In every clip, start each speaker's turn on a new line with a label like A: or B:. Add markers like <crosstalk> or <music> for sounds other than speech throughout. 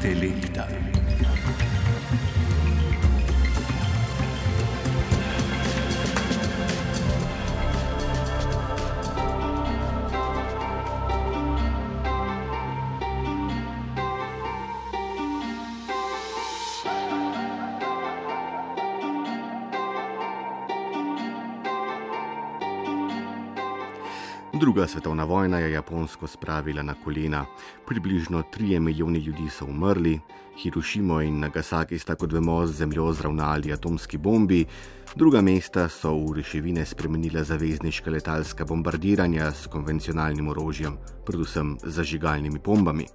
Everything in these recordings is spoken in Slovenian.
A: Teleta.
B: Druga svetovna vojna je Japonsko spravila na kolena. Približno 3 milijoni ljudi so umrli, Hirošimo in Nagasaki sta, kot vemo, z zemljo zravnali atomski bombi, druga mesta so v reševine spremenila zavezniška letalska bombardiranja s konvencionalnim orožjem, predvsem zažigalnimi bombami.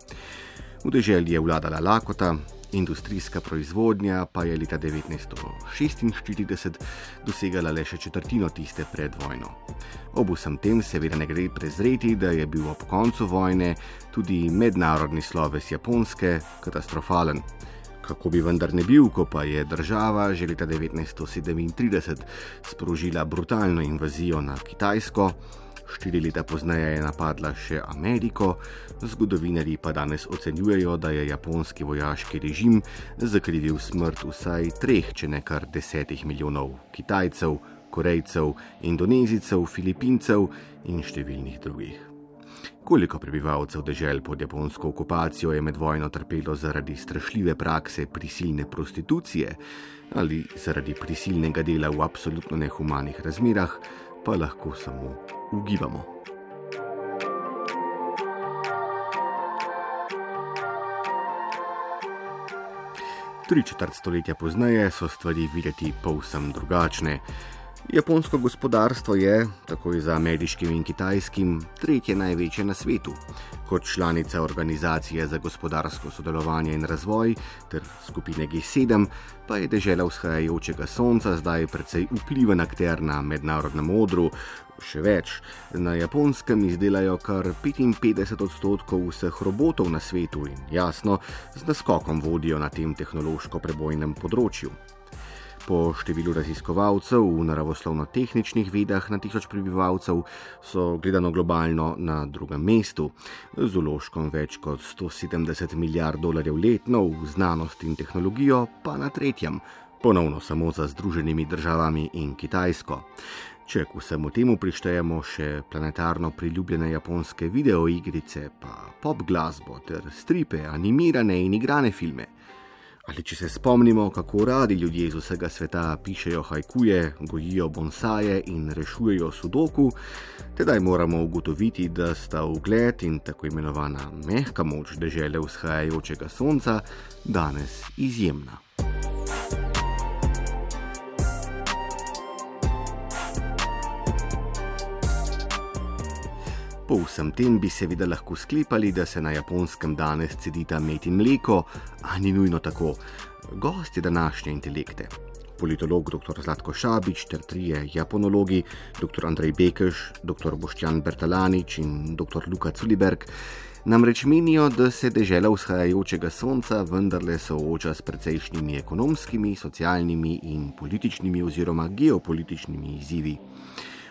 B: V deželi je vladala lakota, industrijska proizvodnja pa je leta 1946 dosegala le še četrtino tiste pred vojno. Ob vsem tem seveda ne gre prezreti, da je bil ob koncu vojne tudi mednarodni sloves Japonske katastrofalen. Kako bi vendar ne bil, ko pa je država že leta 1937 sprožila brutalno invazijo na Kitajsko, štiri leta pozneje je napadla še Ameriko, zgodovinari pa danes ocenjujejo, da je japonski vojaški režim zakrivil smrt vsaj treh, če ne kar desetih milijonov Kitajcev, Korejcev, Indonezijcev, Filipincev in številnih drugih. Koliko prebivalcev dežel pod japonsko okupacijo je med vojno trpelo zaradi strašljive prakse prisilne prostitucije ali zaradi prisilnega dela v absolutno nehumanih razmerah, pa lahko samo ugibamo. Tri četrt stoletja pozneje so stvari videti povsem drugačne. Japonsko gospodarstvo je, tako za ameriškim in kitajskim, tretje največje na svetu. Kot članica Organizacije za gospodarsko sodelovanje in razvoj ter skupine G7, pa je država vzhajajočega sonca zdaj precej vpliven akter na mednarodnem odru. Še več, na japonskem izdelajo kar 55 odstotkov vseh robotov na svetu in jasno, z naskokom vodijo na tem tehnološko prebojnem področju. Po številu raziskovalcev v naravoslovno-tehničnih vedah na tisoč prebivalcev so gledano globalno na drugem mestu, z uložkom več kot 170 milijard dolarjev letno v znanost in tehnologijo pa na tretjem, ponovno samo za Združenimi državami in Kitajsko. Če k vsemu temu prištejemo še planetarno priljubljene japonske videoigrice, pa pop glasbo ter stripe, animirane in igrane filme. Ali če se spomnimo, kako radi ljudje iz vsega sveta pišejo hajkuje, gojijo bonsaje in rešujejo sudoku, tedaj moramo ugotoviti, da sta ugled in tako imenovana mehka moč dežele vzhajajočega sonca danes izjemna. Po vsem tem bi seveda lahko sklepali, da se na japonskem danes cedita med in mleko, a ni nujno tako. Gost je današnje intelekte. Politolog dr. Zlatko Šabič ter trije japonologi, dr. Andrej Bekeš, dr. Boštjan Bertalanič in dr. Luka Culiberg, namreč menijo, da se dežela vzhajajočega sonca vendarle sooča s precejšnjimi ekonomskimi, socialnimi in političnimi oziroma geopolitičnimi izzivi.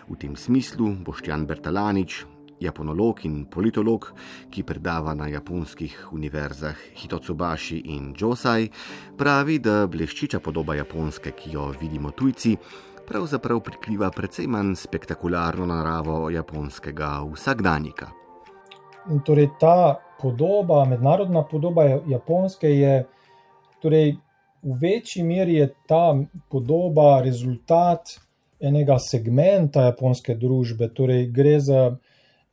B: V tem smislu Boštjan Bertalanič, japonolog in politolog, ki predava na japonskih univerzah Hitotsubashi in Josai, pravi, da bleščiča podoba japonske, ki jo vidimo tujci, pravzaprav prikriva precej manj spektakularno naravo japonskega vsakdanjika.
C: In torej ta podoba, mednarodna podoba japonske je, torej v večji meri je ta podoba rezultat enega segmenta japonske družbe, torej gre za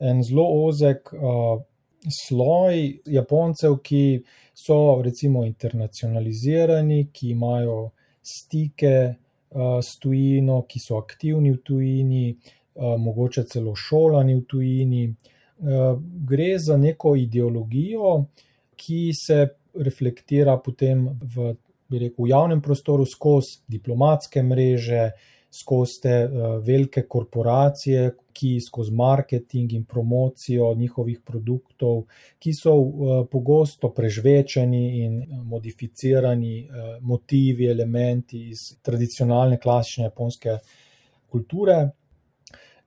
C: en zelo ozek uh, sloj Japoncev, ki so recimo internacionalizirani, ki imajo stike uh, s tujino, ki so aktivni v tujini, uh, mogoče celo šolani v tujini. Uh, gre za neko ideologijo, ki se reflektira potem v, rekel, v javnem prostoru skozi diplomatske mreže, skozi te uh, velike korporacije, ki skozi marketing in promocijo njihovih produktov, ki so uh, pogosto prežvečeni in modificirani uh, motivi, elementi iz tradicionalne klasične japonske kulture.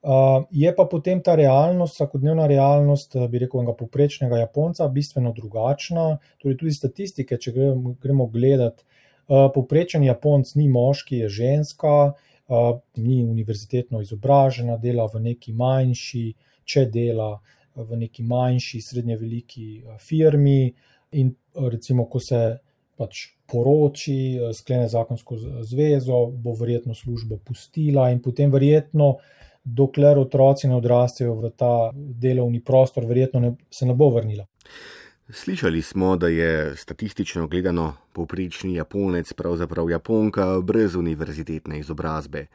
C: Uh, je pa potem ta realnost, vsakodnevna realnost, bi rekel, poprečnega Japonca, bistveno drugačna. Torej, tudi statistike, če gremo gledati, uh, poprečen Japonc ni moški, je ženska, uh, ni univerzitetno izobražena, dela v neki manjši, če dela v neki manjši, srednje veliki firmi. In recimo, ko se pač poroči, sklene zakonsko zvezo, bo verjetno službo pustila in potem verjetno dokler otroci ne odrastejo v ta delovni prostor, verjetno ne, se ne bo vrnila.
B: Slišali smo, da je statistično gledano povprečni Japonec pravzaprav Japonka brez univerzitetne izobrazbe.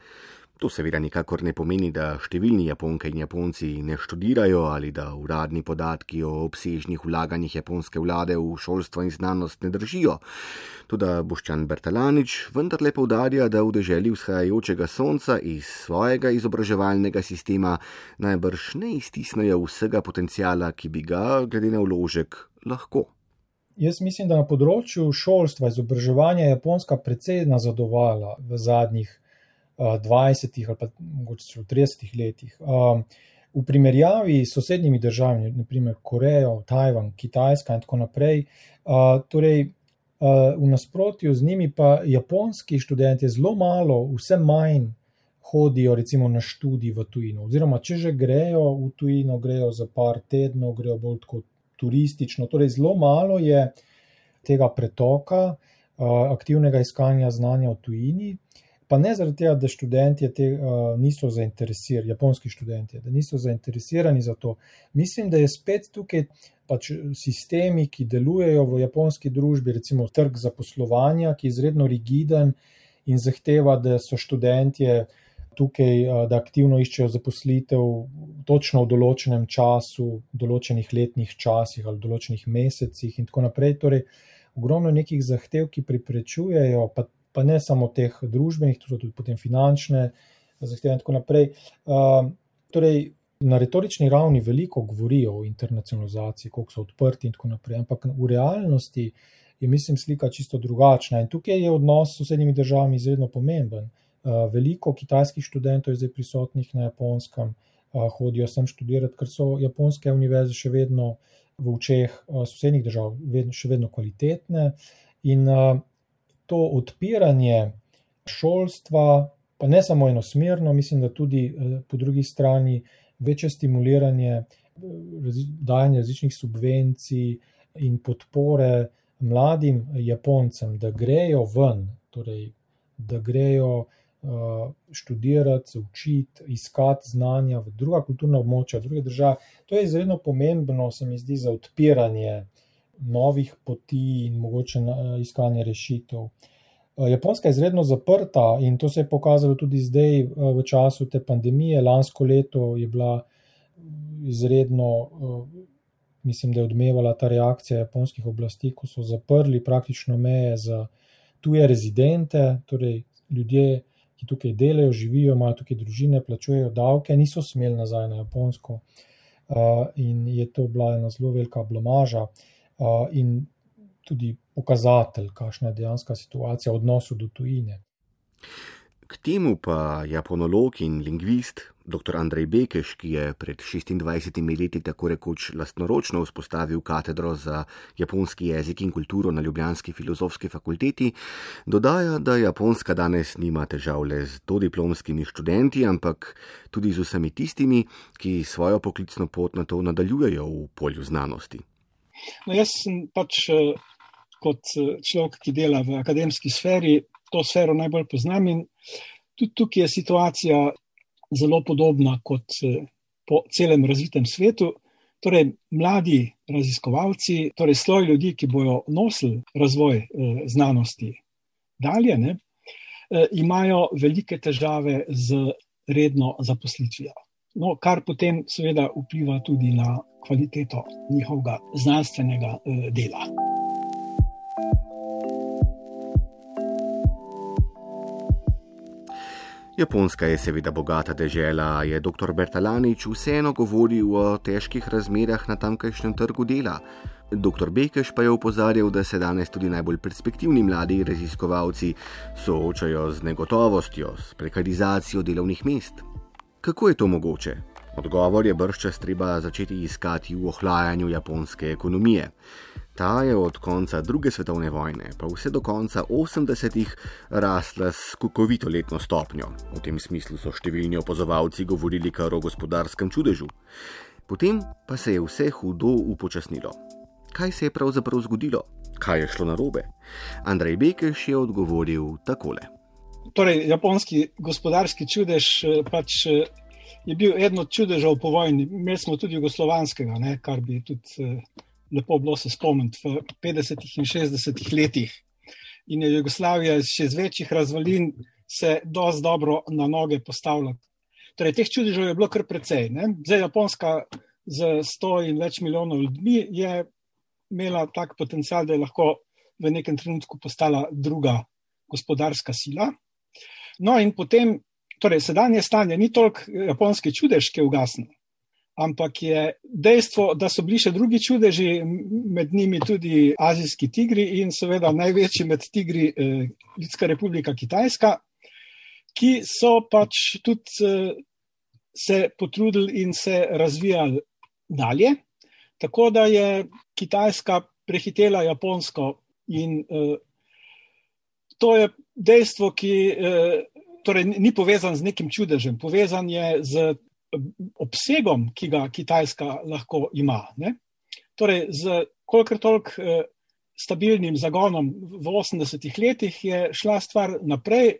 B: To seveda nikakor ne pomeni, da številni Japonke in Japonci ne študirajo ali da uradni podatki o obsežnih vlaganjih japonske vlade v šolstvo in znanost ne držijo. Tudi Boščan Bertalanič vendarle povdarja, da v deželi vzhajajočega sonca iz svojega izobraževalnega sistema najbrž ne iztisnejo vsega potencijala, ki bi ga, glede na vložek, lahko.
C: Jaz mislim, da na področju šolstva, izobraževanja je Japonska precej nazadovala v zadnjih 20 ali pa mogoče celo 30 letih. Um, v primerjavi s sosednjimi državami, naprimer Korejo, Tajvan, Kitajska in tako naprej, uh, torej uh, v nasprotju z njimi pa japonski študenti zelo malo, vse manj hodijo recimo na študij v tujino. Oziroma, če že grejo v tujino, grejo za par tednov, grejo bolj tako turistično. Torej, zelo malo je tega pretoka, uh, aktivnega iskanja znanja v tujini. Pa ne zaradi tega, da študenti te, uh, niso zainteresirani, japonski študenti, da niso zainteresirani za to. Mislim, da je spet tukaj pač sistemi, ki delujejo v japonski družbi, recimo trg zaposlovanja, ki je izredno rigiden in zahteva, da so študenti tukaj, uh, da aktivno iščejo zaposlitev točno v določenem času, v določenih letnih časih ali določenih mesecih in tako naprej. Torej, ogromno nekih zahtev, ki preprečujejo, pa pa ne samo teh družbenih, tudi, tudi potem finančne zahteve in tako naprej. Uh, torej, na retorični ravni veliko govorijo o internacionalizaciji, koliko so odprti in tako naprej, ampak v realnosti je, mislim, slika čisto drugačna. In tukaj je odnos s sosednjimi državami izredno pomemben. Uh, veliko kitajskih študentov je zdaj prisotnih na japonskem, uh, hodijo sem študirati, ker so japonske univerze še vedno v očeh uh, sosednjih držav vedno, še vedno kvalitetne. In to odpiranje šolstva, pa ne samo enosmerno, mislim, da tudi eh, po drugi strani večje stimuliranje, eh, dajanje različnih subvencij in podpore mladim Japoncem, da grejo ven, torej, da grejo študirati, se učiti, iskati znanja v druga kulturna območja, druge države. To je izredno pomembno, se mi zdi, za odpiranje novih poti in mogoče iskanje rešitev. Eh, Japonska je izredno zaprta in to se je pokazalo tudi zdaj eh, v času te pandemije. Lansko leto je bila izredno, eh, mislim, da je odmevala ta reakcija japonskih oblasti, ko so zaprli praktično meje za tuje rezidente, torej ljudje, ki tukaj delajo, živijo, imajo tukaj družine, plačujejo davke, niso smeli nazaj na Japonsko. In je to bila ena zelo velika blamaža in tudi pokazatelj, kakšna je dejanska situacija v odnosu do tujine.
B: K temu pa japonolog in lingvist dr. Andrej Bekeš, ki je pred 26 leti tako rekoč lastnoročno vzpostavil katedro za japonski jezik in kulturo na Ljubljanski filozofski fakulteti, dodaja, da Japonska danes nima težav le z dodiplomskimi študenti, ampak tudi z vsemi tistimi, ki svojo poklicno pot na to nadaljujejo v polju znanosti.
A: No, jaz sem pač eh, kot eh, človek, ki dela v akademski sferi, to sfero najbolj poznam in tudi tukaj je situacija zelo podobna kot eh, po celem razvitem svetu. Torej, mladi raziskovalci, torej sloj ljudi, ki bojo nosili razvoj znanosti dalje, ne, imajo velike težave z redno zaposlitvijo no, kar potem seveda vpliva tudi na kvaliteto njihovega znanstvenega eh, dela.
B: Japonska je seveda bogata dežela, je dr. Bertalanič vseeno govoril o težkih razmerah na tamkajšnjem trgu dela. Dr. Bekeš pa je upozoril, da se danes tudi najbolj perspektivni mladi raziskovalci soočajo z negotovostjo, s prekarizacijo delovnih mest. Kako je to mogoče? Odgovor je brščas treba začeti iskati v ohlajanju japonske ekonomije. Ta je od konca druge svetovne vojne pa vse do konca 80-ih rasla s kukovito letno stopnjo. V tem smislu so številni opazovalci govorili kar o gospodarskem čudežu. Potem pa se je vse hudo upočasnilo. Kaj se je pravzaprav zgodilo? Kaj je šlo narobe? Andrej Bekeš je odgovoril takole.
A: Torej, japonski gospodarski čudež eh, pač eh, je bil eden od čudežev po vojni. Imeli smo tudi jugoslovanskega, ne, kar bi tudi eh, lepo bilo se spomniti v 50 in 60 letih. In je Jugoslavija še z večjih razvalin se dosti dobro na noge postavila. Torej, teh čudežev je bilo kar precej. Ne. Zdaj Japonska z 100 in več milijonov ljudmi je imela tak potencial, da je lahko v nekem trenutku postala druga gospodarska sila. No, in potem, torej, sedanje stanje ni toliko japonski čudež, ki je ugasnil, ampak je dejstvo, da so bili še drugi čudeži, med njimi tudi azijski tigri in seveda največji med tigri eh, Ljudska republika Kitajska, ki so pač tudi eh, se potrudili in se razvijali dalje. Tako da je Kitajska prehitela Japonsko in uh, to je dejstvo, ki uh, torej, ni povezan z nekim čudežem, povezan je z obsegom, ki ga Kitajska lahko ima. Ne? Torej, z kolikor toliko uh, stabilnim zagonom v 80-ih letih je šla stvar naprej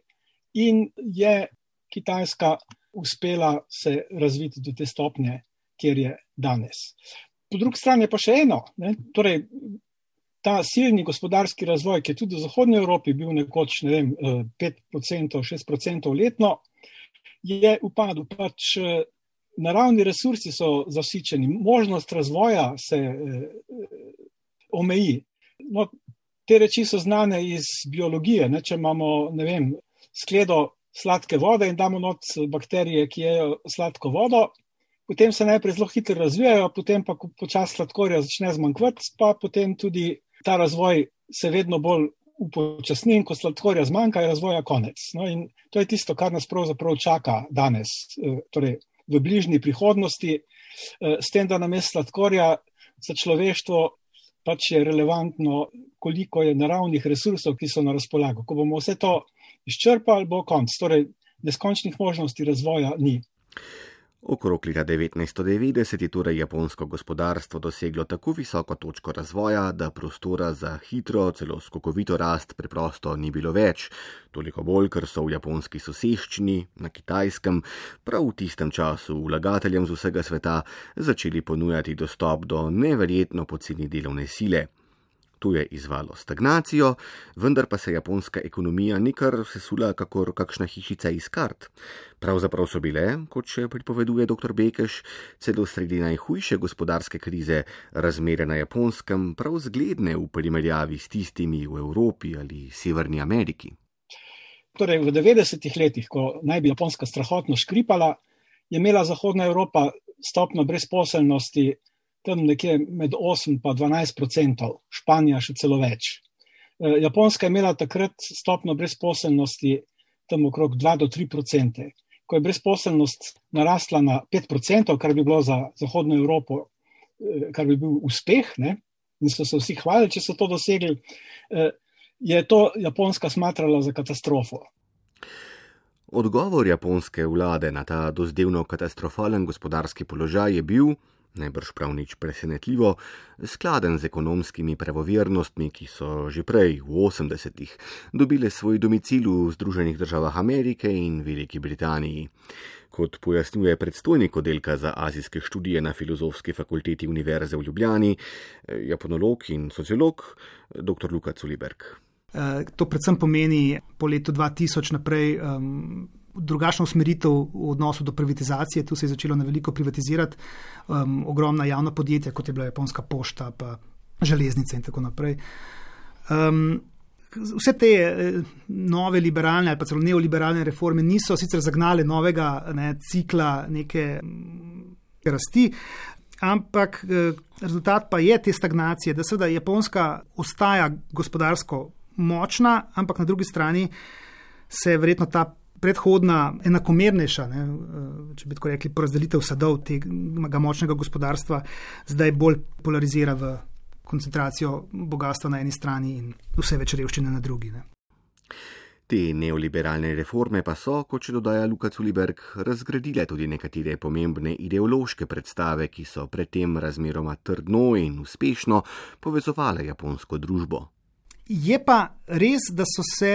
A: in je Kitajska uspela se razviti do te stopnje, kjer je danes po drugi strani pa še eno. Ne, torej, ta silni gospodarski razvoj, ki je tudi v Zahodnji Evropi bil nekoč ne vem, 5%, eh, 6% letno, je upadel. Pač eh, naravni resursi so zasičeni, možnost razvoja se eh, omeji. No, te reči so znane iz biologije. Ne, če imamo vem, skledo sladke vode in damo not bakterije, ki jejo sladko vodo, potem se najprej zelo hitro razvijajo, potem pa počasi sladkorja začne zmanjkvati, pa potem tudi ta razvoj se vedno bolj upočasni in ko sladkorja zmanjka, je razvoja konec. No, in to je tisto, kar nas pravzaprav čaka danes, eh, torej v bližnji prihodnosti, eh, s tem, da nam je sladkorja za človeštvo pač je relevantno, koliko je naravnih resursov, ki so na razpolago. Ko bomo vse to izčrpali, bo konc. Torej, neskončnih možnosti razvoja ni.
B: Okrog leta 1990 je torej japonsko gospodarstvo doseglo tako visoko točko razvoja, da prostora za hitro, celo skokovito rast preprosto ni bilo več. Toliko bolj, ker so v japonski soseščini, na kitajskem, prav v tistem času vlagateljem z vsega sveta začeli ponujati dostop do neverjetno poceni delovne sile. To je izvalo stagnacijo, vendar pa se japonska ekonomija ni kar sesula, kakor kakšna hišica iz kart. Pravzaprav so bile, kot še pripoveduje dr. Bekeš, celo sredi najhujše gospodarske krize razmere na japonskem prav zgledne v primerjavi s tistimi v Evropi ali Severni Ameriki.
A: Torej, v 90-ih letih, ko naj bi Japonska strahotno škripala, je imela Zahodna Evropa stopno brezposelnosti tam nekje med 8 in 12 odstotkov, Španija še celo več. Eh, Japonska je imela takrat stopno brezposelnosti tam okrog 2 do 3 odstotke. Ko je brezposelnost narasla na 5 odstotkov, kar bi bilo za Zahodno Evropo, eh, kar bi bil uspeh, ne? in so se vsi hvalili, če so to dosegli, eh, je to Japonska smatrala za katastrofo.
B: Odgovor japonske vlade na ta dozdevno katastrofalen gospodarski položaj je bil, najbrž prav nič presenetljivo, skladen z ekonomskimi pravovernostmi, ki so že prej, v 80-ih, dobile svoj domicil v Združenih državah Amerike in Veliki Britaniji. Kot pojasnjuje predstojnik oddelka za azijske študije na Filozofski fakulteti Univerze v Ljubljani, japonolog in sociolog dr. Luka Culiberg.
D: Eh, to predvsem pomeni po letu 2000 naprej um, drugačno usmeritev v odnosu do privatizacije. Tu se je začelo na veliko privatizirati um, ogromna javna podjetja, kot je bila Japonska pošta, pa železnice in tako naprej. Um, vse te eh, nove liberalne ali pa celo neoliberalne reforme niso sicer zagnale novega ne, cikla neke mm, rasti. Ampak eh, rezultat pa je te stagnacije, da seveda Japonska ostaja gospodarsko močna, ampak na drugi strani se verjetno ta predhodna enakomernejša, ne, eh, če bi tako rekli, porazdelitev sadov tega močnega gospodarstva, zdaj bolj polarizira v koncentracijo bogatstva na eni strani in vse več revščine na drugi. Ne.
B: Te neoliberalne reforme pa so, kot še dodaja Luka Culiberg, razgradile tudi nekatere pomembne ideološke predstave, ki so predtem razmeroma trdno in uspešno povezovale japonsko družbo.
D: Je pa res, da so se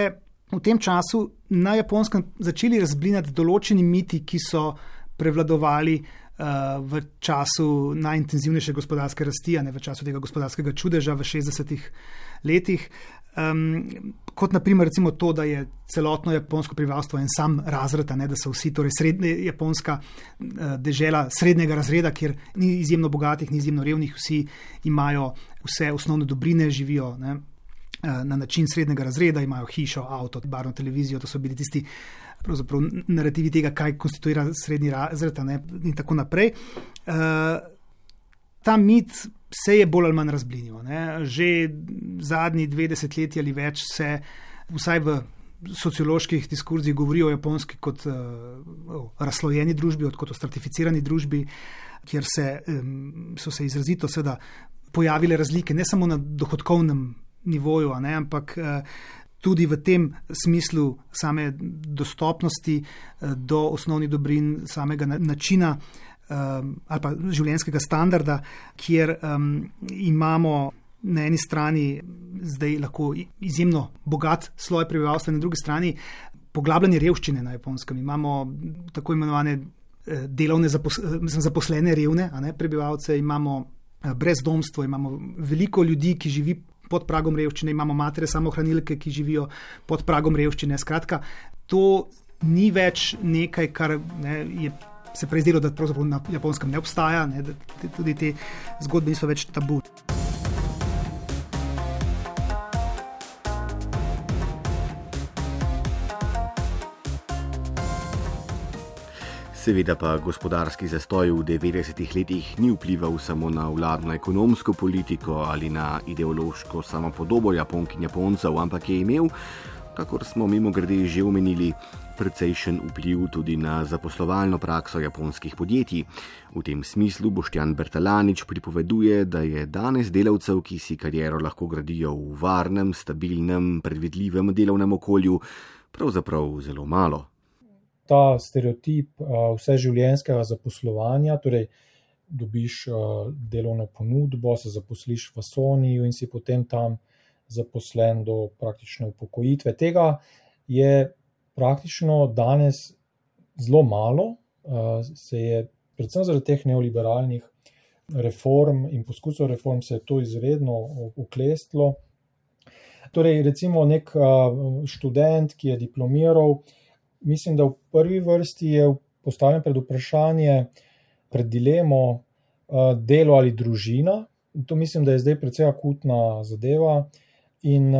D: v tem času na japonskem začeli razblinati določeni miti, ki so prevladovali uh, v času najintenzivnejše gospodarske rasti, ne v času tega gospodarskega čudeža v 60-ih letih. Um, kot naprimer to, da je celotno japonsko prebivalstvo en sam razred, ne, da so vsi, torej srednja japonska uh, dežela srednjega razreda, kjer ni izjemno bogatih, ni izjemno revnih, vsi imajo vse osnovne dobrine, živijo ne, na način srednjega razreda, imajo hišo, avto, barno televizijo, to so bili tisti. Narativi tega, kaj konstituira srednji razred, ne, in tako naprej. Uh, ta mit se je bolj ali manj razblinil. Ne. Že zadnji dve desetletji ali več se, vsaj v socioloških diskurzih, govori o japonski kot uh, o razslojeni družbi, kot o stratificirani družbi, kjer se, um, so se izrazito seveda pojavile razlike, ne samo na dohodkovnem nivoju, ampak. Uh, Tudi v tem smislu same dostopnosti do osnovnih dobrin, samega načina um, ali pa življenjskega standarda, kjer um, imamo na eni strani zdaj lahko izjemno bogat sloj prebivalstva, na drugi strani poglabljanje revščine na japonskem. Imamo tako imenovane eh, delovne zapos zaposlene revne ne, prebivalce, imamo eh, brezdomstvo, imamo veliko ljudi, ki živi. Pod pragom revščine imamo matere samohranilke, ki živijo pod pragom revščine. Skratka, to ni več nekaj, kar ne, je se prej zdelo, da na japonskem ne obstaja, ne, da tudi te zgodbe niso več tabu.
B: Seveda pa gospodarski zastoj v 90-ih letih ni vplival samo na vladno ekonomsko politiko ali na ideološko samopodobo Japonk in Japoncev, ampak je imel, kakor smo mimo grede že omenili, precejšen vpliv tudi na zaposlovalno prakso japonskih podjetij. V tem smislu Boštjan Bertalanič pripoveduje, da je danes delavcev, ki si kariero lahko gradijo v varnem, stabilnem, predvidljivem delovnem okolju, pravzaprav zelo malo.
C: Ta stereotip vseživljenjskega zaposlovanja, torej dobiš delovno ponudbo, se zaposliš v Soniju in si potem tam zaposlen do praktične upokojitve. Tega je praktično danes zelo malo, se je predvsem zaradi teh neoliberalnih reform in poskusov reform se je to izredno oklestilo. Torej, recimo nek študent, ki je diplomiral, mislim, da v prvi vrsti je postavljen pred vprašanje, pred dilemo delo ali družina. To mislim, da je zdaj precej akutna zadeva in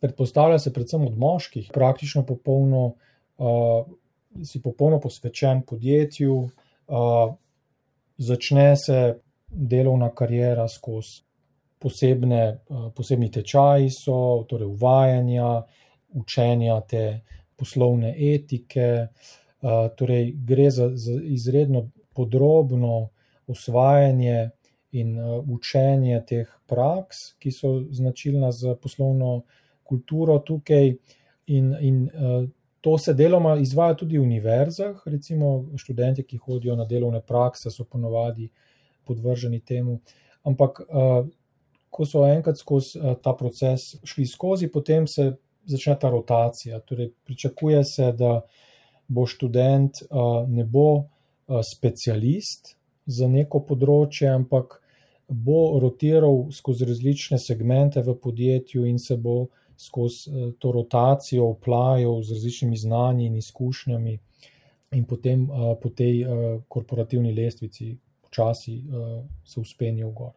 C: predpostavlja se predvsem od moških, praktično popolno, uh, si popolno posvečen podjetju, začne se delovna karijera skozi posebne, posebni tečaji, so, torej uvajanja, učenja te poslovne etike. Torej gre za, za izredno podrobno usvajanje in učenje teh praks, ki so značilna za poslovno kulturo tukaj, in, in to se deloma izvaja tudi v univerzah. Recimo, študenti, ki hodijo na delovne prakse, so ponovadi podvrženi temu. Ampak, ko so enkrat skozi ta proces šli skozi, potem se začne ta rotacija. Torej, pričakuje se, da bo študent ne bo specialist za neko področje, ampak bo rotiral skozi različne segmente v podjetju in se bo skozi to rotacijo oplajo z različnimi znanji in izkušnjami, in potem po tej korporativni lestvici počasi se uspenil gor.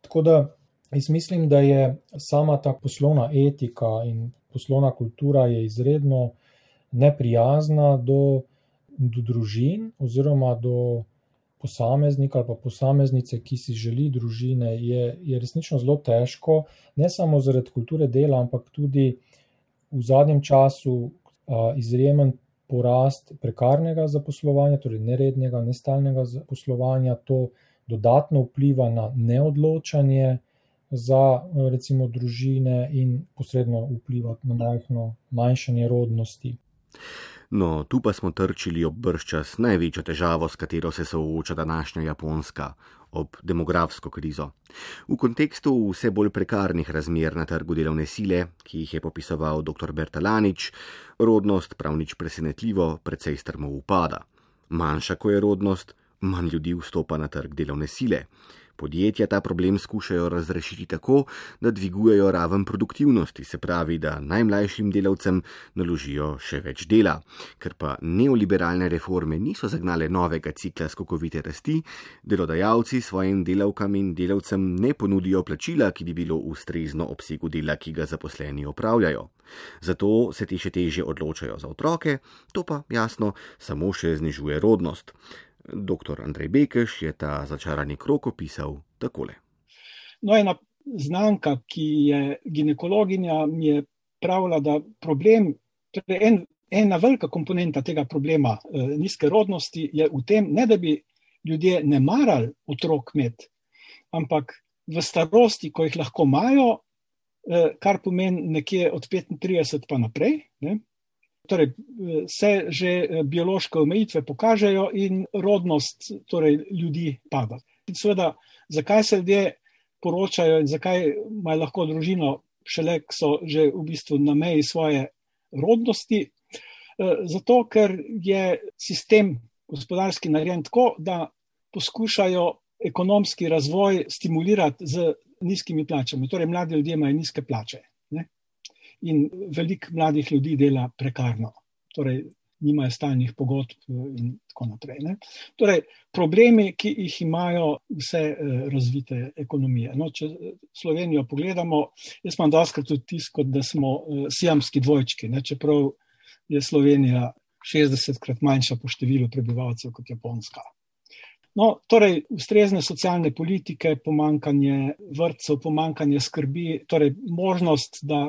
C: Tako da jaz mislim, da je sama ta poslovna etika in poslovna kultura izredno neprijazna do, do družin oziroma do posameznika ali pa posameznice, ki si želi družine, je, je resnično zelo težko, ne samo zaradi kulture dela, ampak tudi v zadnjem času izjemen porast prekarnega zaposlovanja, torej nerednega, nestalnega zaposlovanja. To dodatno vpliva na neodločanje za recimo družine in posredno vpliva na majhno manjšanje rodnosti.
B: No, tu pa smo trčili ob brščas največjo težavo, s katero se sooča današnja Japonska, ob demografsko krizo. V kontekstu vse bolj prekarnih razmer na trgu delovne sile, ki jih je popisoval dr. Bertalanič, rodnost prav nič presenetljivo, precej strmo upada. Manjša, ko je rodnost, manj ljudi vstopa na trg delovne sile. Podjetja ta problem skušajo razrešiti tako, da dvigujejo raven produktivnosti, se pravi, da najmlajšim delavcem naložijo še več dela. Ker pa neoliberalne reforme niso zagnale novega cikla skokovite rasti, delodajalci svojim delavkam in delavcem ne ponudijo plačila, ki bi bilo ustrezno obsegu dela, ki ga zaposleni opravljajo. Zato se ti še teže odločajo za otroke, to pa jasno samo še znižuje rodnost. Dr. Andrej Bekeš je ta začarani krok opisal takole.
A: No, ena znanka, ki je ginekologinja, mi je pravila, da problem, torej en, ena velika komponenta tega problema eh, nizke rodnosti je v tem, ne da bi ljudje ne marali otrok med, ampak v starosti, ko jih lahko imajo, eh, kar pomeni nekje od 35 pa naprej. Ne, Torej, se že eh, biološke omejitve pokažejo in rodnost torej, ljudi pada. In seveda, zakaj se ljudje poročajo in zakaj imajo lahko družino, šele so že v bistvu na meji svoje rodnosti? Eh, zato, ker je sistem gospodarski narejen tako, da poskušajo ekonomski razvoj stimulirati z nizkimi plačami. Torej, mladi ljudje imajo nizke plače in veliko mladih ljudi dela prekarno, torej nimajo stalnih pogodb in tako naprej. Ne. Torej, problemi, ki jih imajo vse eh, razvite ekonomije. No, če Slovenijo pogledamo, jaz imam doskrat tudi tisto, da smo eh, sijamski dvojčki, ne, čeprav je Slovenija 60 krat manjša po številu prebivalcev kot Japonska. No, torej, ustrezne socialne politike, pomankanje vrtcev, pomankanje skrbi, torej možnost, da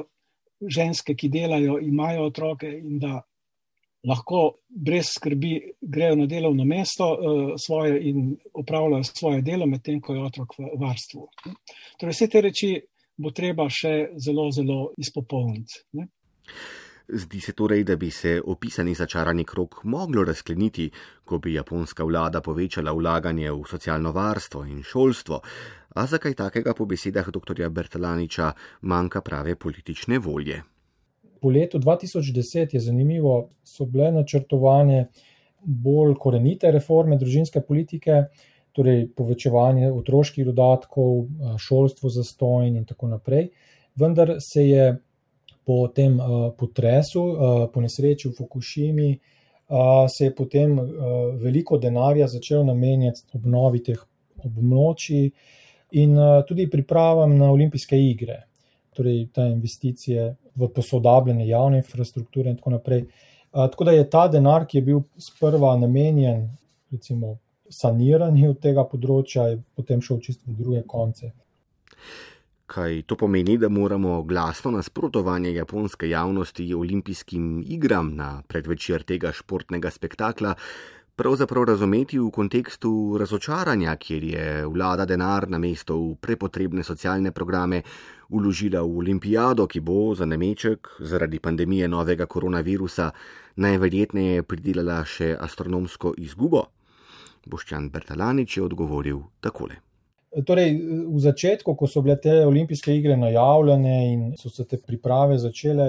A: ženske, ki delajo, imajo otroke in da lahko brez skrbi grejo na delovno mesto uh, svoje in opravljajo svoje delo, medtem ko je otrok v varstvu. Torej, vse te reči bo treba še zelo, zelo izpopolniti. Ne?
B: Zdi se torej, da bi se opisani začarani krok moglo razkleniti, ko bi japonska vlada povečala vlaganje v socialno varstvo in šolstvo, a za kaj takega po besedah dr. Bertalaniča manjka prave politične volje.
C: Po letu 2010 je zanimivo, so bile načrtovane bolj korenite reforme družinske politike, torej povečevanje otroških dodatkov, šolstvo za stojn in tako naprej. Vendar se je po tem potresu, po nesreči v Fukushimi, se je potem veliko denarja začel namenjati obnovi teh območij in uh, tudi pripravam na olimpijske igre, torej te investicije v posodabljanje javne infrastrukture in tako naprej. Uh, tako da je ta denar, ki je bil sprva namenjen, recimo, saniranju tega področja, potem šel čisto v druge konce.
B: Kaj to pomeni, da moramo glasno nasprotovanje japonske javnosti olimpijskim igram na predvečer tega športnega spektakla pravzaprav razumeti v kontekstu razočaranja, kjer je vlada denar na mesto v prepotrebne socialne programe uložila v olimpijado, ki bo za nameček zaradi pandemije novega koronavirusa najverjetneje pridelala še astronomsko izgubo? Boščan Bertalanič je odgovoril takole.
C: Torej, v začetku, ko so bile te olimpijske igre najavljene in so se te priprave začele,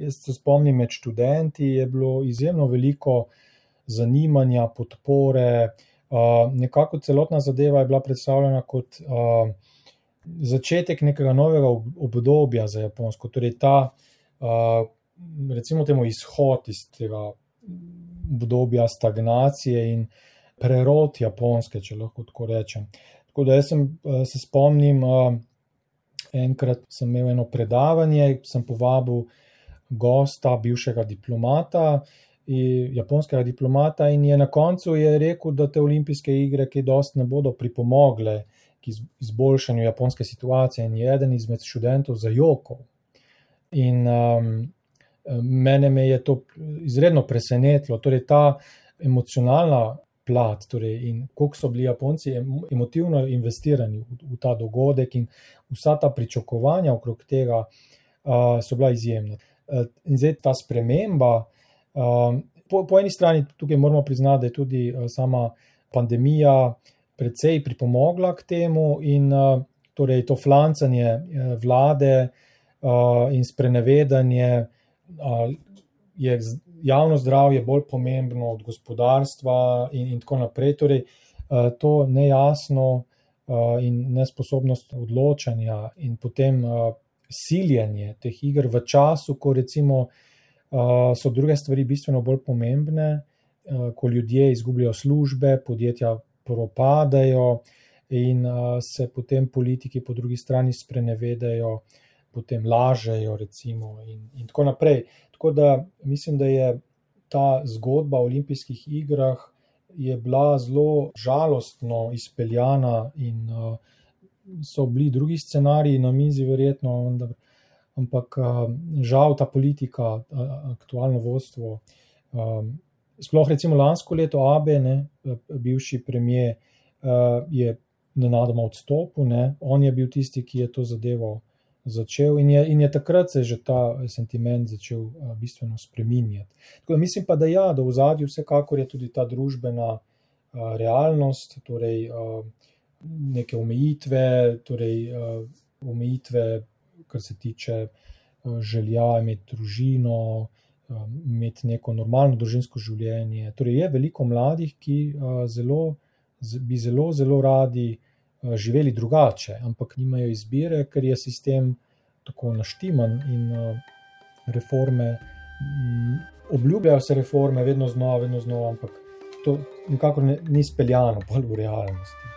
C: jaz se spomnim med študenti, je bilo izjemno veliko zanimanja, podpore. Uh, nekako celotna zadeva je bila predstavljena kot uh, začetek nekega novega obdobja za Japonsko, torej ta, uh, recimo, temu izhod iz tega obdobja stagnacije in prerod Japonske, če lahko tako rečem. Tako da jaz sem, se spomnim, enkrat sem imel eno predavanje, sem povabil gosta, bivšega diplomata japonskega diplomata in je na koncu je rekel, da te olimpijske igre, ki dost ne bodo pripomogle k izboljšanju japonske situacije in je eden izmed študentov za jokov. In um, Mene me je to izredno presenetilo, torej ta emocionalna plat, torej in koliko so bili Japonci emotivno investirani v, v ta dogodek in vsa ta pričakovanja okrog tega uh, so bila izjemna. Uh, in zdaj ta sprememba, uh, po, po eni strani tukaj moramo priznati, da je tudi uh, sama pandemija precej pripomogla k temu in uh, torej to flancanje uh, vlade uh, in sprenevedanje uh, je javno zdravje bolj pomembno od gospodarstva in, in tako naprej. Torej, uh, to nejasno uh, in nesposobnost odločanja in potem uh, siljenje teh iger v času, ko recimo so druge stvari bistveno bolj pomembne, ko ljudje izgubljajo službe, podjetja propadajo in se potem politiki po drugi strani sprenevedajo, potem lažejo, recimo, in, in tako naprej. Tako da mislim, da je ta zgodba o olimpijskih igrah bila zelo žalostno izpeljana in uh, so bili drugi scenariji na mizi, verjetno, vendar, ampak uh, žal ta politika, uh, aktualno vodstvo. Um, sploh recimo lansko leto Abe, ne, bivši premijer, uh, je nenadoma odstopil, ne, on je bil tisti, ki je to zadevo začel in je, in je takrat se že ta sentiment začel uh, bistveno spreminjati. Tako da mislim pa, da ja, da v zadju vsekakor je tudi ta družbena uh, realnost, torej uh, neke omejitve, torej uh, omejitve, kar se tiče uh, želja imeti družino, uh, imeti neko normalno družinsko življenje. Torej je veliko mladih, ki uh, zelo, z, bi zelo, zelo radi Eh, živeli drugače, ampak nimajo izbire, ker je sistem tako naštiman in eh, reforme, obljubljajo se reforme, vedno znova, vedno znova, ampak to nikakor ne, ni speljano bolj v realnosti.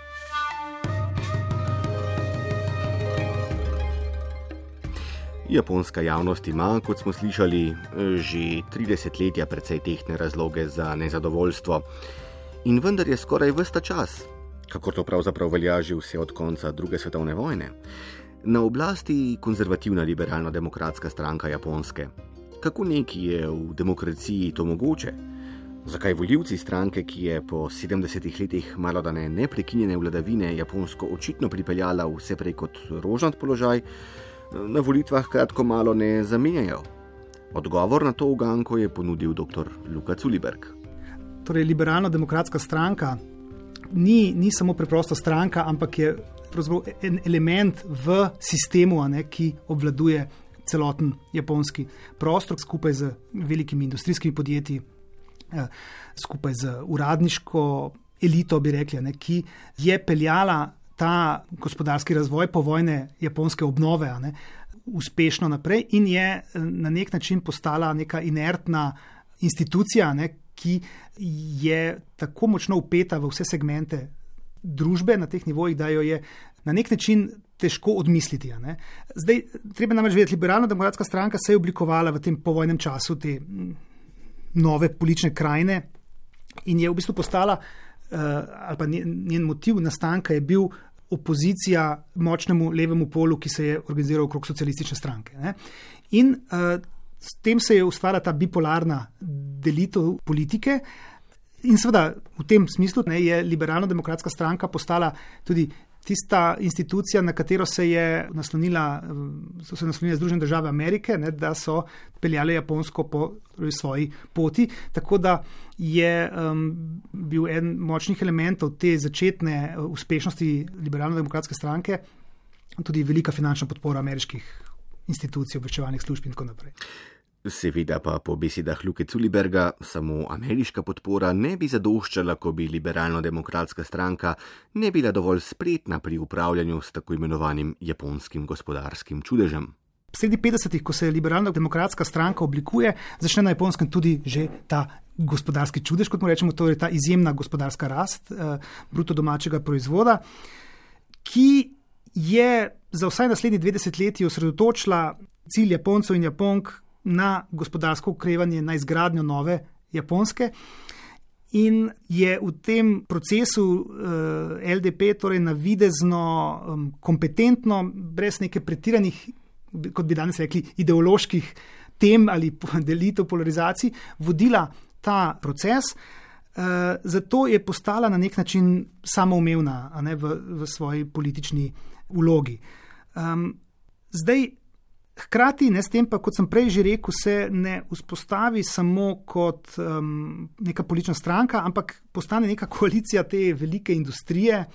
B: Japonska javnost ima, kot smo slišali, že 30 letja precej tehne razloge za nezadovoljstvo. In vendar je skoraj vsta čas, kako to pravzaprav velja že vse od konca druge svetovne vojne. Na oblasti konzervativna liberalno-demokratska stranka Japonske. Kako neki je v demokraciji to mogoče? Zakaj voljivci stranke, ki je po 70 letih malodane neprekinjene vladavine Japonsko očitno pripeljala vse prej kot rožnat položaj, na volitvah kratko malo ne zamenjajo? Odgovor na to uganko je ponudil dr. Luka Culiberg.
D: Torej, liberalno-demokratska stranka ni, ni samo preprosto stranka, ampak je en element v sistemu, ne, ki obvladuje celoten japonski prostor, skupaj z velikimi industrijskimi podjetji, eh, skupaj z uradniško elito, bi rekli, ne, ki je peljala ta gospodarski razvoj po vojne japonske obnove. Ne, Uspešno naprej, in je eh, na nek način postala neka inertna institucija, ne, ki je tako močno upeta v vse segmente družbe na teh nivojih, da jo je na nek način težko odmisliti. Zdaj, treba namreč vedeti, liberalna demokratska stranka se je oblikovala v tem povojnem času te nove politične krajine in je v bistvu postala, uh, ali pa njen motiv nastanka je bil. Opozicija močnemu levemu polu, ki se je organiziral okrog socialistične stranke. Ne? In uh, S tem se je ustvarila ta bipolarna delitev politike. In seveda v tem smislu ne, je liberalno-demokratska stranka postala tudi tista institucija, na katero se je naslonila, so se naslonile Združene države Amerike, ne, da so peljale Japonsko po svoji poti. Tako da je um, bil en močnih elementov te začetne uh, uspešnosti liberalno-demokratske stranke tudi velika finančna podpora ameriških institucij, obveščevalnih služb in tako naprej.
B: Seveda pa po besedah Luke Culiberga samo ameriška podpora ne bi zadoščala, ko bi liberalno-demokratska stranka ne bila dovolj spretna pri upravljanju s tako imenovanim japonskim gospodarskim čudežem.
D: Sredi 50-ih, ko se liberalno-demokratska stranka oblikuje, začne na japonskem tudi že ta gospodarski čudež, kot mu rečemo, to je ta izjemna gospodarska rast eh, bruto domačega proizvoda, ki je za vsaj naslednji 20 leti osredotočila cilj Japoncev in Japonk na gospodarsko ukrevanje, na izgradnjo nove Japonske. In je v tem procesu uh, eh, LDP, torej navidezno um, kompetentno, brez neke pretiranih, kot bi danes rekli, ideoloških tem ali delitev polarizacij vodila ta proces. Uh, zato je postala na nek način samoumevna ne, v, v svoji politični vlogi. Um, zdaj, hkrati, ne s tem, pa kot sem prej že rekel, se ne vzpostavi samo kot um, neka politična stranka, ampak postane neka koalicija te velike industrije,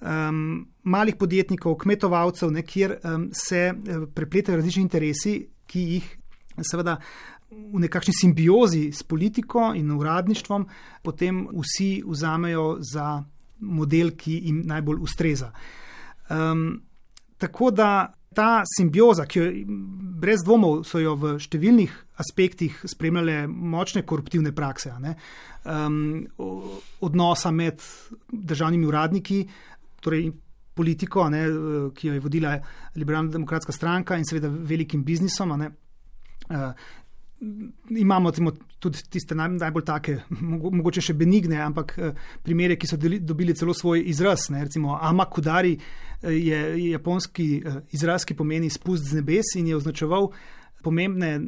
D: um, malih podjetnikov, kmetovalcev, ne, kjer um, se uh, prepletajo različni interesi, ki jih seveda v nekakšni simbiozi s politiko in uradništvom, potem vsi vzamejo za model, ki jim najbolj ustreza. Um, tako da ta simbioza, ki jo brez dvomov so jo v številnih aspektih spremljale močne koruptivne prakse, ne, um, odnosa med državnimi uradniki, torej politiko, ne, ki jo je vodila Liberalna demokratska stranka in seveda velikim biznisom. Ne, uh, imamo timo, tudi tiste naj, najbolj take, mogoče še benigne, ampak eh, primere, ki so deli, dobili celo svoj izraz. Ne, recimo Amakudari eh, je japonski eh, izraz, ki pomeni spust z nebes in je označeval pomembne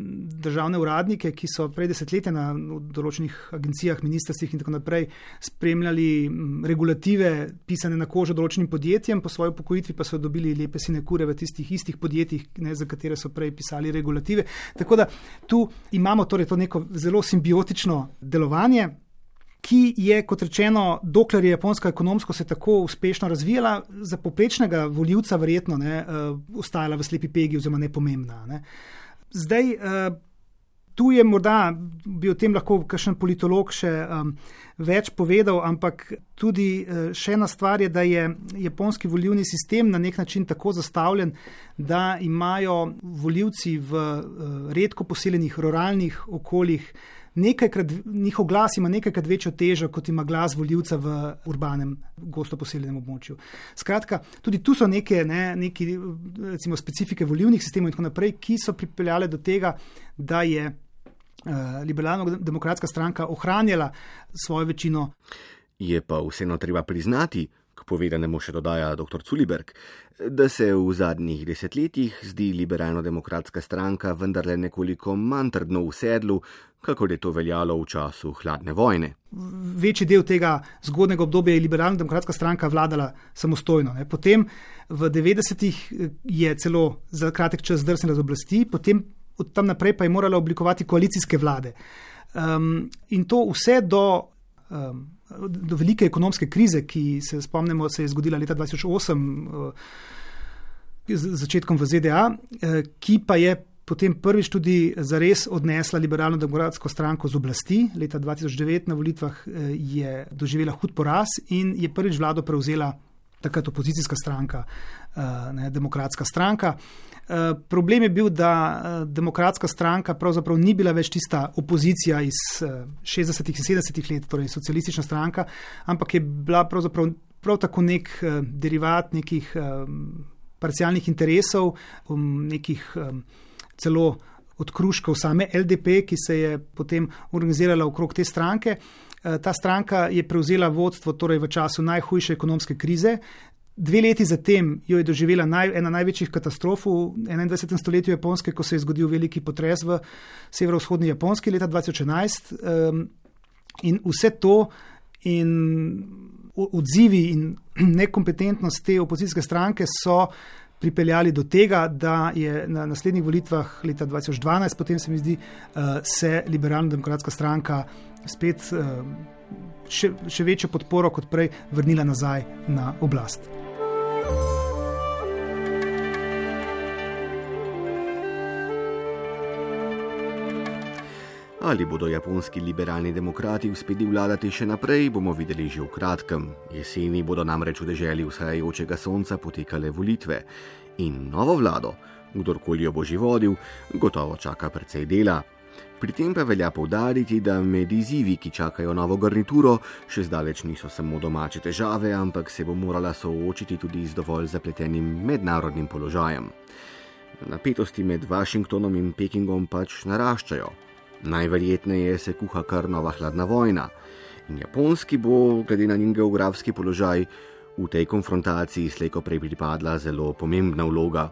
D: državne uradnike, ki so prej desetletja na določenih agencijah, ministrstvih in tako naprej spremljali regulative, pisane na kožo določenim podjetjem, po svoji pokojitvi pa so dobili lepe sinekure v tistih istih podjetjih, ne, za katere so prej pisali regulative. Tako da tu imamo torej to neko zelo simbiotično delovanje. Ki je, kot rečeno, dokler je japonska ekonomsko se tako uspešno razvijala, za poprečnega voljivca verjetno ne, uh, ostajala v slepi pegi oziroma nepomembna. Ne. Uh, Zdaj, uh, tu je morda bi o tem lahko kakšen politolog še um, več povedal, ampak tudi uh, še ena stvar je, da je japonski volivni sistem na nek način tako zastavljen, da imajo voljivci v uh, redko poseljenih ruralnih okoljih nekajkrat, njihov glas ima nekajkrat večjo težo, kot ima glas voljivca v urbanem, gosto poseljenem območju. Skratka, tudi tu so neke, ne, neki, recimo, specifike volivnih sistemov in tako naprej, ki so pripeljale do tega, da je uh, liberalno-demokratska stranka ohranjala svojo večino.
B: Je pa vseeno treba priznati, povedanemu še dodaja dr. Culiberg, da se v zadnjih desetletjih zdi liberalno-demokratska stranka vendarle nekoliko manj trdno v sedlu, kako je to veljalo v času hladne vojne.
D: Večji del tega zgodnega obdobja je liberalno-demokratska stranka vladala samostojno. Ne. Potem v 90-ih je celo za kratek čas zdrsnila z oblasti, potem od tam naprej pa je morala oblikovati koalicijske vlade. Um, in to vse do. Um, do velike ekonomske krize, ki se spomnimo, se je zgodila leta 2008, eh, z začetkom v ZDA, eh, ki pa je potem prvič tudi zares odnesla liberalno-demokratsko stranko z oblasti. Leta 2009 na volitvah eh, je doživela hud poraz in je prvič vlado prevzela takrat opozicijska stranka, ne, demokratska stranka. Eh, problem je bil, da eh, demokratska stranka pravzaprav ni bila več tista opozicija iz 60-ih eh, in 70-ih let, torej socialistična stranka, ampak je bila pravzaprav prav tako nek derivat nekih parcialnih interesov, um, nekih celo odkruškov same LDP, ki se je potem organizirala okrog te stranke. Ta stranka je prevzela vodstvo torej v času najhujše ekonomske krize, Dve leti zatem jo je doživela naj, ena največjih katastrof v 21. stoletju Japonske, ko se je zgodil veliki potres v severovzhodni Japonski leta 2011. Um, in vse to in odzivi in <clears throat> nekompetentnost te opozicijske stranke so pripeljali do tega, da je na naslednjih volitvah leta 2012, potem se mi zdi, uh, se liberalno-demokratska stranka spet uh, še, še večjo podporo kot prej vrnila nazaj na oblast.
B: Ali bodo japonski liberalni demokrati uspeli vladati še naprej, bomo videli že v kratkem. Jeseni bodo namreč v deželi vzhajajočega sonca potekale volitve in novo vlado, kdorkoli jo bo že vodil, gotovo čaka precej dela. Pri tem pa velja povdariti, da med izzivi, ki čakajo novo garnituro, še zdaleč niso samo domače težave, ampak se bo morala soočiti tudi z dovolj zapletenim mednarodnim položajem. Napetosti med Washingtonom in Pekingom pač naraščajo. Najverjetneje se kuha kar nova hladna vojna in japonski bo, glede na njen geografski položaj, v tej konfrontaciji slejko prej pripadla zelo pomembna vloga.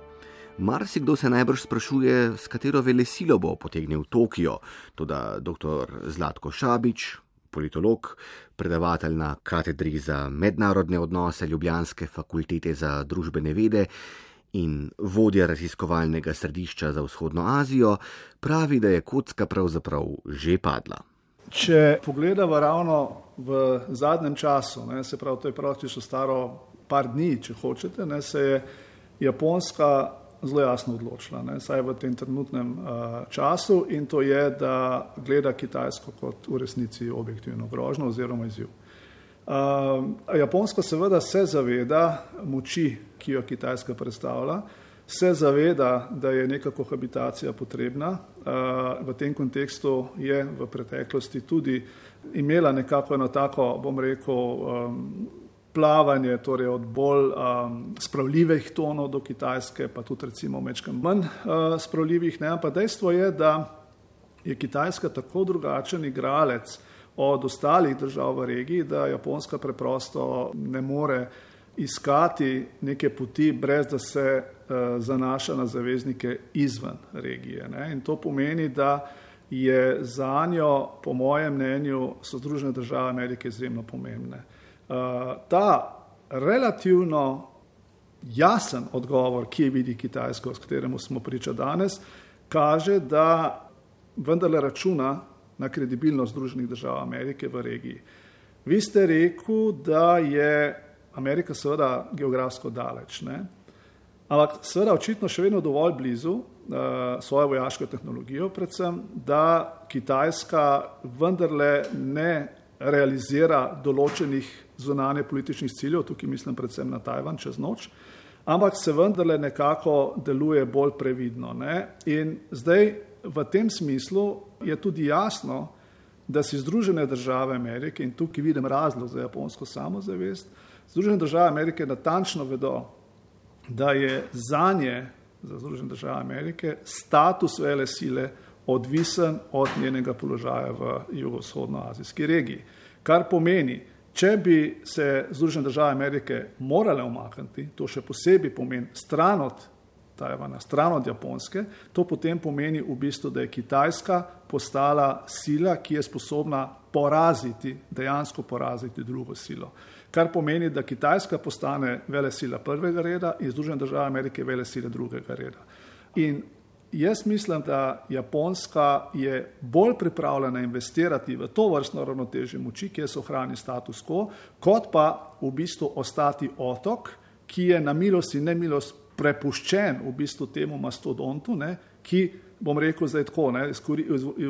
B: Marsikdo se najbrž sprašuje, s katero vele silo bo potegnil Tokio, tudi dr. Zlatko Šabič, politolog, predavatelj na katedri za mednarodne odnose Ljubljanske fakultete za družbene vede in vodja raziskovalnega središča za vzhodno Azijo, pravi, da je kocka pravzaprav že padla.
E: Če pogledamo ravno v zadnjem času, ne, se pravi, to je praktično staro par dni, če hočete, ne, se je Japonska zelo jasno odločila, ne, saj v tem trenutnem uh, času in to je, da gleda Kitajsko kot v resnici objektivno grožno oziroma izziv. Uh, Japonska seveda se zaveda moči, ki jo Kitajska predstavlja, se zaveda, da je neka kohabitacija potrebna. Uh, v tem kontekstu je v preteklosti tudi imela nekako eno tako, bom rekel, um, plavanje, torej od bolj um, spravljivih tonov do Kitajske, pa tudi recimo mečkam manj uh, spravljivih. Ne? Ampak dejstvo je, da je Kitajska tako drugačen igralec od ostalih držav v regiji, da Japonska preprosto ne more iskati neke poti, brez da se uh, zanaša na zaveznike izven regije. Ne? In to pomeni, da je za njo, po mojem mnenju, so Združene države Amerike izjemno pomembne. Eh, ta relativno jasen odgovor, ki je vidi Kitajsko, s katerim smo priča danes, kaže, da vendarle računa na kredibilnost Združenih držav Amerike v regiji. Vi ste rekel, da je Amerika seveda geografsko daleč, ne? ampak seveda očitno še vedno dovolj blizu uh, svojo vojaško tehnologijo, predvsem, da Kitajska vendarle ne realizira določenih zunanje političnih ciljev, tukaj mislim predvsem na Tajvan čez noč, ampak se vendarle nekako deluje bolj previdno. Ne? In zdaj v tem smislu je tudi jasno, da si Združene države Amerike, in tukaj vidim razlog za japonsko samozavest, Združene države Amerike natančno vedo, da je za nje, za Združene države Amerike, status vele sile odvisen od njenega položaja v jugovzhodnoazijski regiji. Kar pomeni, če bi se Združene države Amerike morale omakniti, to še posebej pomeni stran od Tajvana, stran od Japonske, to potem pomeni v bistvu, da je Kitajska postala sila, ki je sposobna poraziti, dejansko poraziti drugo silo. Kar pomeni, da Kitajska postane vele sila prvega reda in Združene države Amerike vele sile drugega reda. In Jaz mislim, da Japonska je bolj pripravljena investirati v to vrstno ravnotežje moči, ki je sohrani status quo, kot pa v bistvu ostati otok, ki je na milost in nemilost prepuščen v bistvu temu mastodontu, ne, ki, bom rekel zdaj tako, ne,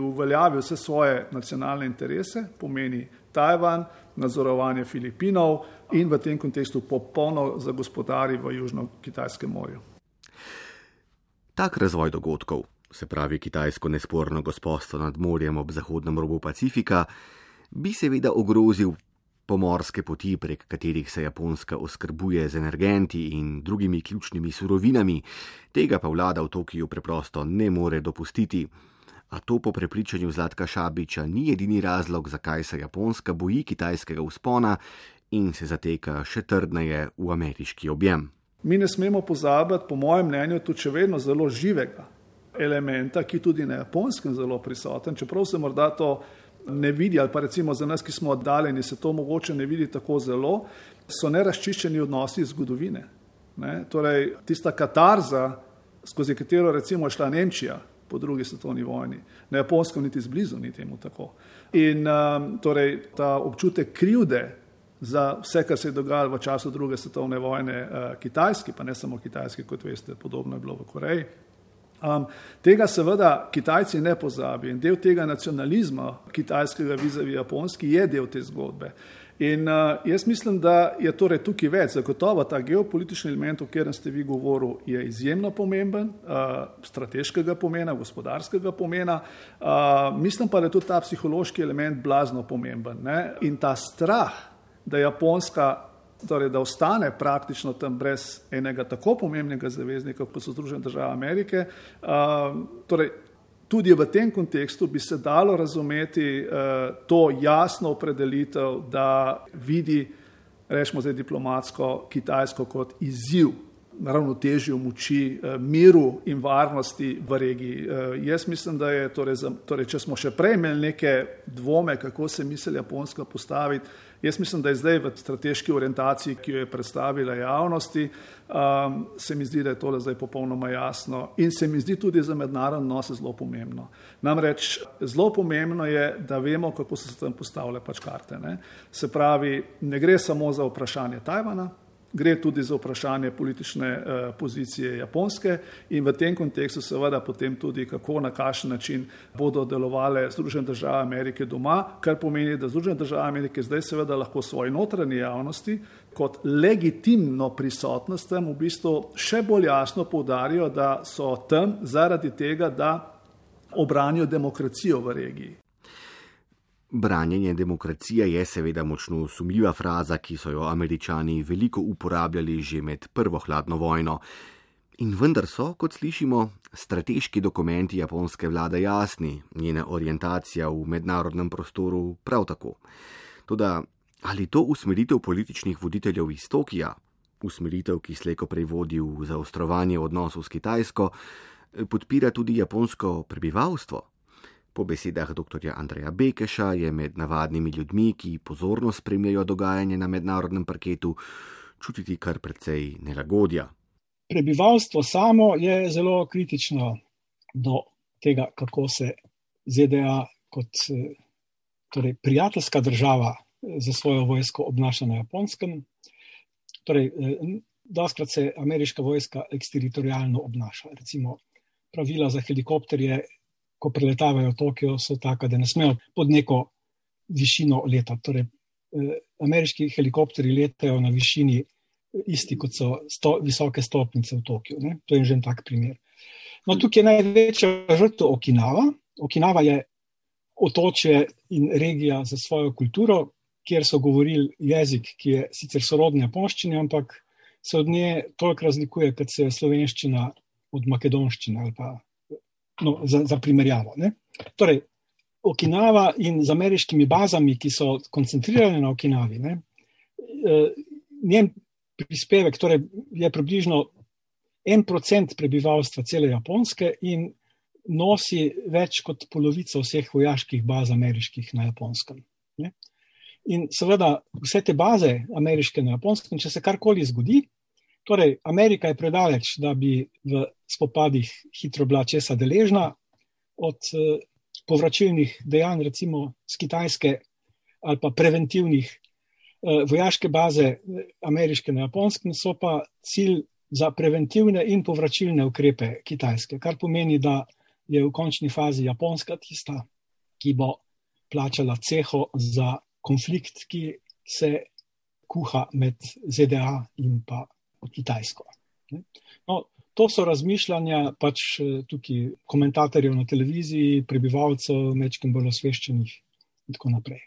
E: uveljavi vse svoje nacionalne interese, pomeni Tajvan, nadzorovanje Filipinov in v tem kontekstu popolno zagospodari v Južno-Kitajskem morju.
B: Tak razvoj dogodkov, se pravi kitajsko nesporno gospodstvo nad morjem ob zahodnem robu Pacifika, bi seveda ogrozil pomorske poti, prek katerih se Japonska oskrbuje z energenti in drugimi ključnimi surovinami, tega pa vlada v Tokiju preprosto ne more dopustiti. A to po prepričanju Zlatka Šabiča ni edini razlog, zakaj se Japonska boji kitajskega uspona in se zateka še trdneje v ameriški objem.
E: Mi ne smemo pozabiti, po mojem mnenju, tudi še vedno zelo živega elementa, ki tudi na japonskem zelo prisoten, čeprav se morda to ne vidi, ali pa recimo za nas, ki smo oddaljeni, se to mogoče ne vidi tako zelo, so neraščiščeni odnosi zgodovine. Ne? Torej, tista katarza, skozi katero recimo je šla Nemčija po drugi svetovni vojni, na japonskem niti zblizu ni temu tako. In um, torej, ta občutek krivde, za vse, kar se je dogajalo v času druge svetovne vojne uh, Kitajski, pa ne samo Kitajski, kot veste, podobno je bilo v Koreji. Um, tega seveda Kitajci ne pozabijo in del tega nacionalizma kitajskega vizavi japonski je del te zgodbe. In uh, jaz mislim, da je torej tukaj več. Zagotovo ta geopolitični element, o katerem ste vi govorili, je izjemno pomemben, uh, strateškega pomena, gospodarskega pomena. Uh, mislim pa, da je tudi ta psihološki element blazno pomemben. Ne? In ta strah, da Japonska, torej da ostane praktično tam brez enega tako pomembnega zaveznika, kot so Združene države Amerike. Uh, torej, tudi v tem kontekstu bi se dalo razumeti uh, to jasno opredelitev, da vidi, rečemo zdaj diplomatsko, Kitajsko kot izziv ravnotežju moči, eh, miru in varnosti v regiji. Jaz mislim, da je, torej, torej, če smo še prej imeli neke dvome, kako se misli Japonska postaviti, jaz mislim, da je zdaj v strateški orientaciji, ki jo je predstavila javnosti, um, se mi zdi, da je to zdaj popolnoma jasno in se mi zdi tudi za mednarodno odnose zelo pomembno. Namreč zelo pomembno je, da vemo, kako so se tam postavile pač karte. Ne? Se pravi, ne gre samo za vprašanje Tajvana, gre tudi za vprašanje politične eh, pozicije Japonske in v tem kontekstu seveda potem tudi, kako na kakšen način bodo delovale Združene države Amerike doma, kar pomeni, da Združene države Amerike zdaj seveda lahko svoji notranji javnosti kot legitimno prisotnost tam v bistvu še bolj jasno poudarijo, da so tam zaradi tega, da obranijo demokracijo v regiji.
B: Branjenje demokracije je seveda močno sumljiva fraza, ki so jo američani veliko uporabljali že med prvo hladno vojno. In vendar so, kot slišimo, strateški dokumenti japonske vlade jasni, njena orientacija v mednarodnem prostoru prav tako. Toda ali to usmeritev političnih voditeljev iz Tokija, usmeritev, ki sleko prej vodi v zaostrovanje odnosov s Kitajsko, podpira tudi japonsko prebivalstvo? Po besedah dr. Andreja Bekeša je med navadnimi ljudmi, ki pozorno spremljajo dogajanje na mednarodnem parketu, čutiti kar precej nelagodja.
A: Prebivalstvo samo je zelo kritično do tega, kako se ZDA kot torej, prijateljska država za svojo vojsko obnaša na japonskem. Torej, Doskrat se ameriška vojska eksteritorijalno obnaša. Recimo, pravila za helikopterje ko preletavajo Tokio, so taka, da ne smejo pod neko višino letati. Torej, eh, ameriški helikopteri letajo na višini eh, isti, kot so sto, visoke stopnice v Tokiu. Ne? To je že en tak primer. No, tukaj je največja žrtev Okinawa. Okinawa je otočje in regija za svojo kulturo, kjer so govorili jezik, ki je sicer sorodni japonščini, ampak se od nje toliko razlikuje, kot se je slovenščina od makedonščine ali pa no, za, za primerjavo. Ne? Torej, Okinawa in z ameriškimi bazami, ki so koncentrirane na Okinavi, ne, eh, njen prispevek torej, je približno en procent prebivalstva cele Japonske in nosi več kot polovico vseh vojaških baz ameriških na Japonskem. Ne. In seveda vse te baze ameriške na Japonskem, če se karkoli zgodi, Torej, Amerika je predaleč, da bi v spopadih hitro bila česa deležna od eh, povračilnih dejanj, recimo z Kitajske ali pa preventivnih eh, vojaške baze eh, ameriške na japonskem, so pa cilj za preventivne in povračilne ukrepe Kitajske, kar pomeni, da je v končni fazi Japonska tista, ki bo plačala ceho za konflikt, ki se kuha med ZDA in pa Kitajsko. No, to so razmišljanja pač eh, tukaj komentatorjev na televiziji, prebivalcev, mečkim bolj osveščenih in tako naprej.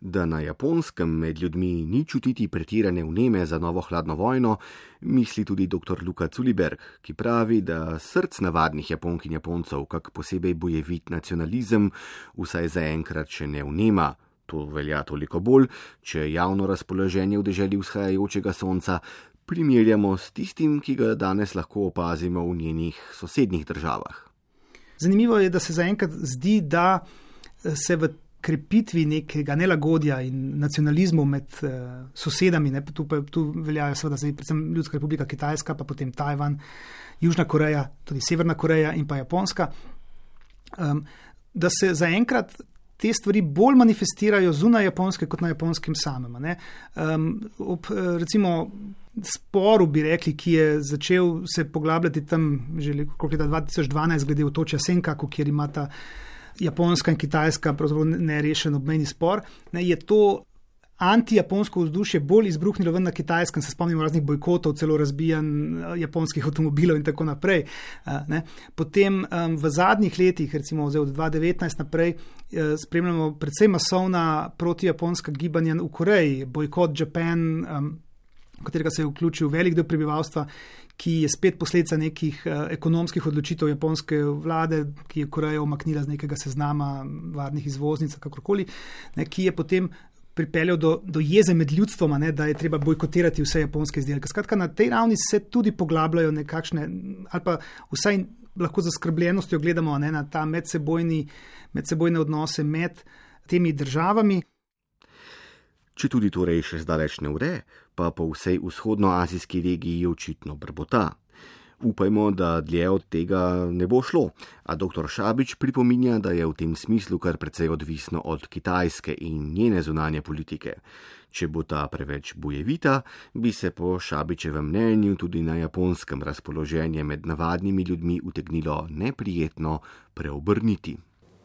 B: Da na japonskem med ljudmi ni čutiti pretirane vneme za novo hladno vojno, misli tudi dr. Luka Culiberg, ki pravi, da src navadnih japonk in japoncev, kak posebej bojevit nacionalizem, vsaj zaenkrat še ne vnema. To velja toliko bolj, če javno razpoloženje v deželi vzhajajočega sonca primerjamo s tistim, ki ga danes lahko opazimo v njenih sosednjih državah.
D: Zanimivo je, da se zaenkrat zdi, da eh, se v krepitvi nekega nelagodja in nacionalizmu med uh, sosedami, ne, tu, pa, tu veljajo seveda zdaj predvsem Ljudska republika Kitajska, pa potem Tajvan, Južna Koreja, tudi Severna Koreja in pa Japonska, um, da se zaenkrat te stvari bolj manifestirajo zunaj Japonske kot na Japonskem samem. Um, ob, recimo, sporu, bi rekli, ki je začel se poglabljati tam že leta 2012, glede otočja Senkaku, kjer imata Japonska in Kitajska nerešen obmejni spor, ne, je to anti-japonsko vzdušje bolj izbruhnilo ven na kitajskem, se spomnimo raznih bojkotov, celo razbijanj eh, japonskih avtomobilov in tako naprej. Eh, ne. Potem v zadnjih letih, recimo od 2019 naprej, eh, spremljamo predvsem masovna proti-japonska gibanja v Koreji, bojkot Japan, katerega se je vključil velik del prebivalstva. Ki je spet posledica nekih uh, ekonomskih odločitev japonske vlade, ki je Korejo omaknila z nekega seznama varnih izvoznic, kakorkoli, ne, ki je potem pripeljal do, do jeze med ljudstvom, ne, da je treba bojkotirati vse japonske izdelke. Skratka, na tej ravni se tudi poglabljajo nekakšne, ali pa vsaj lahko za skrbljenostjo gledamo ne, na ta medsebojni, medsebojne odnose med temi državami.
B: Če tudi torej še zdaleč ne ure, pa po vsej vzhodnoazijski regiji očitno brbota. Upajmo, da dlje od tega ne bo šlo, a dr. Šabič pripominja, da je v tem smislu kar precej odvisno od Kitajske in njene zunanje politike. Če bo ta preveč bojevita, bi se po Šabičevem mnenju tudi na japonskem razpoloženje med navadnimi ljudmi utegnilo neprijetno preobrniti.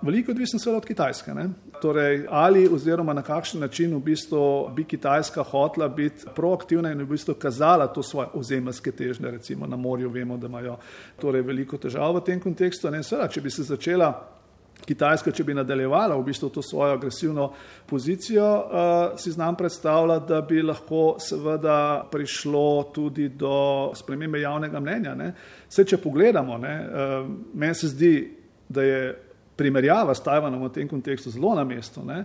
E: Veliko odvisno seveda od Kitajske. Ne? Torej, ali oziroma na kakšen način v bistvu bi Kitajska hotla biti proaktivna in v bistvu kazala to svoje ozemljske težnje, recimo na morju vemo, da imajo torej veliko težav v tem kontekstu. Ne? Seveda, če bi se začela Kitajska, če bi nadaljevala v bistvu to svojo agresivno pozicijo, uh, si znam predstavljati, da bi lahko seveda prišlo tudi do spremembe javnega mnenja. Ne? Vse, če pogledamo, uh, meni se zdi, da je primerjava s Tajvanom v tem kontekstu zelo na mestu. Ne?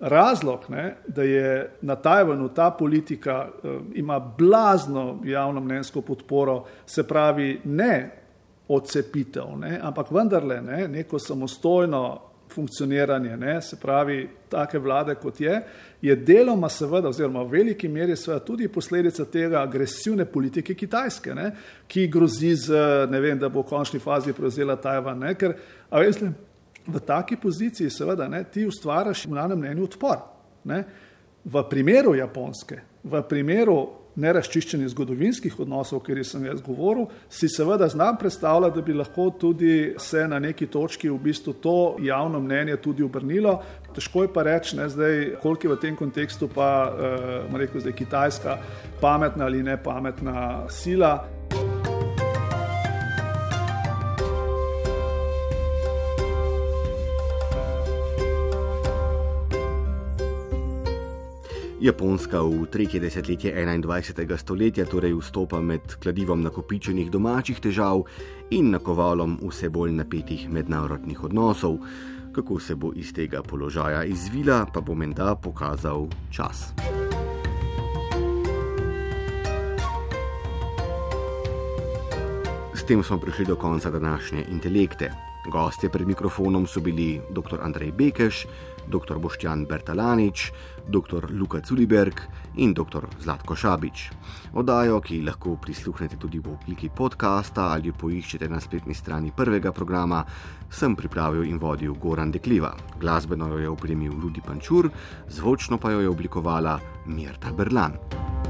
E: Razlog, ne, da je na Tajvanu ta politika uh, ima blazno javno mnenjsko podporo, se pravi ne odcepitev, ne, ampak vendarle ne, neko samostojno funkcioniranje, ne, se pravi take vlade kot je, je deloma seveda oziroma v veliki meri seveda tudi posledica tega agresivne politike Kitajske, ne, ki grozi z, ne vem, da bo v končni fazi prevzela Tajvan, ne, ker, a veste, v taki poziciji, seveda, ne, ti ustvariš v nanem mnenju odpor. Ne. V primeru Japonske, v primeru neraščiščenih zgodovinskih odnosov, katerih sem jaz govoril, si seveda znam predstavljati, da bi lahko tudi se na neki točki v bistvu to javno mnenje tudi obrnilo. Težko je pa reči, ne, zdaj, koliko je v tem kontekstu pa, eh, rekel, zdaj, Kitajska pametna ali ne pametna sila.
B: Japonska v tretje desetletje 21. stoletja torej vstopa med kladivom nakopičenih domačih težav in nakovalom vse bolj napetih mednarodnih odnosov. Kako se bo iz tega položaja izvila, pa bo menda pokazal čas. S tem smo prišli do konca današnje intelekte. Gostje pred mikrofonom so bili dr. Andrej Bekeš, dr. Boštjan Bertalanič, dr. Luka Culiberg in dr. Zlatko Šabič. Odajo, ki lahko prisluhnete tudi v obliki podcasta ali poiščete na spletni strani prvega programa, sem pripravil in vodil Goran Dekliva. Glasbeno jo je opremil Rudi Pančur, zvočno pa jo je oblikovala Mirta Berlan.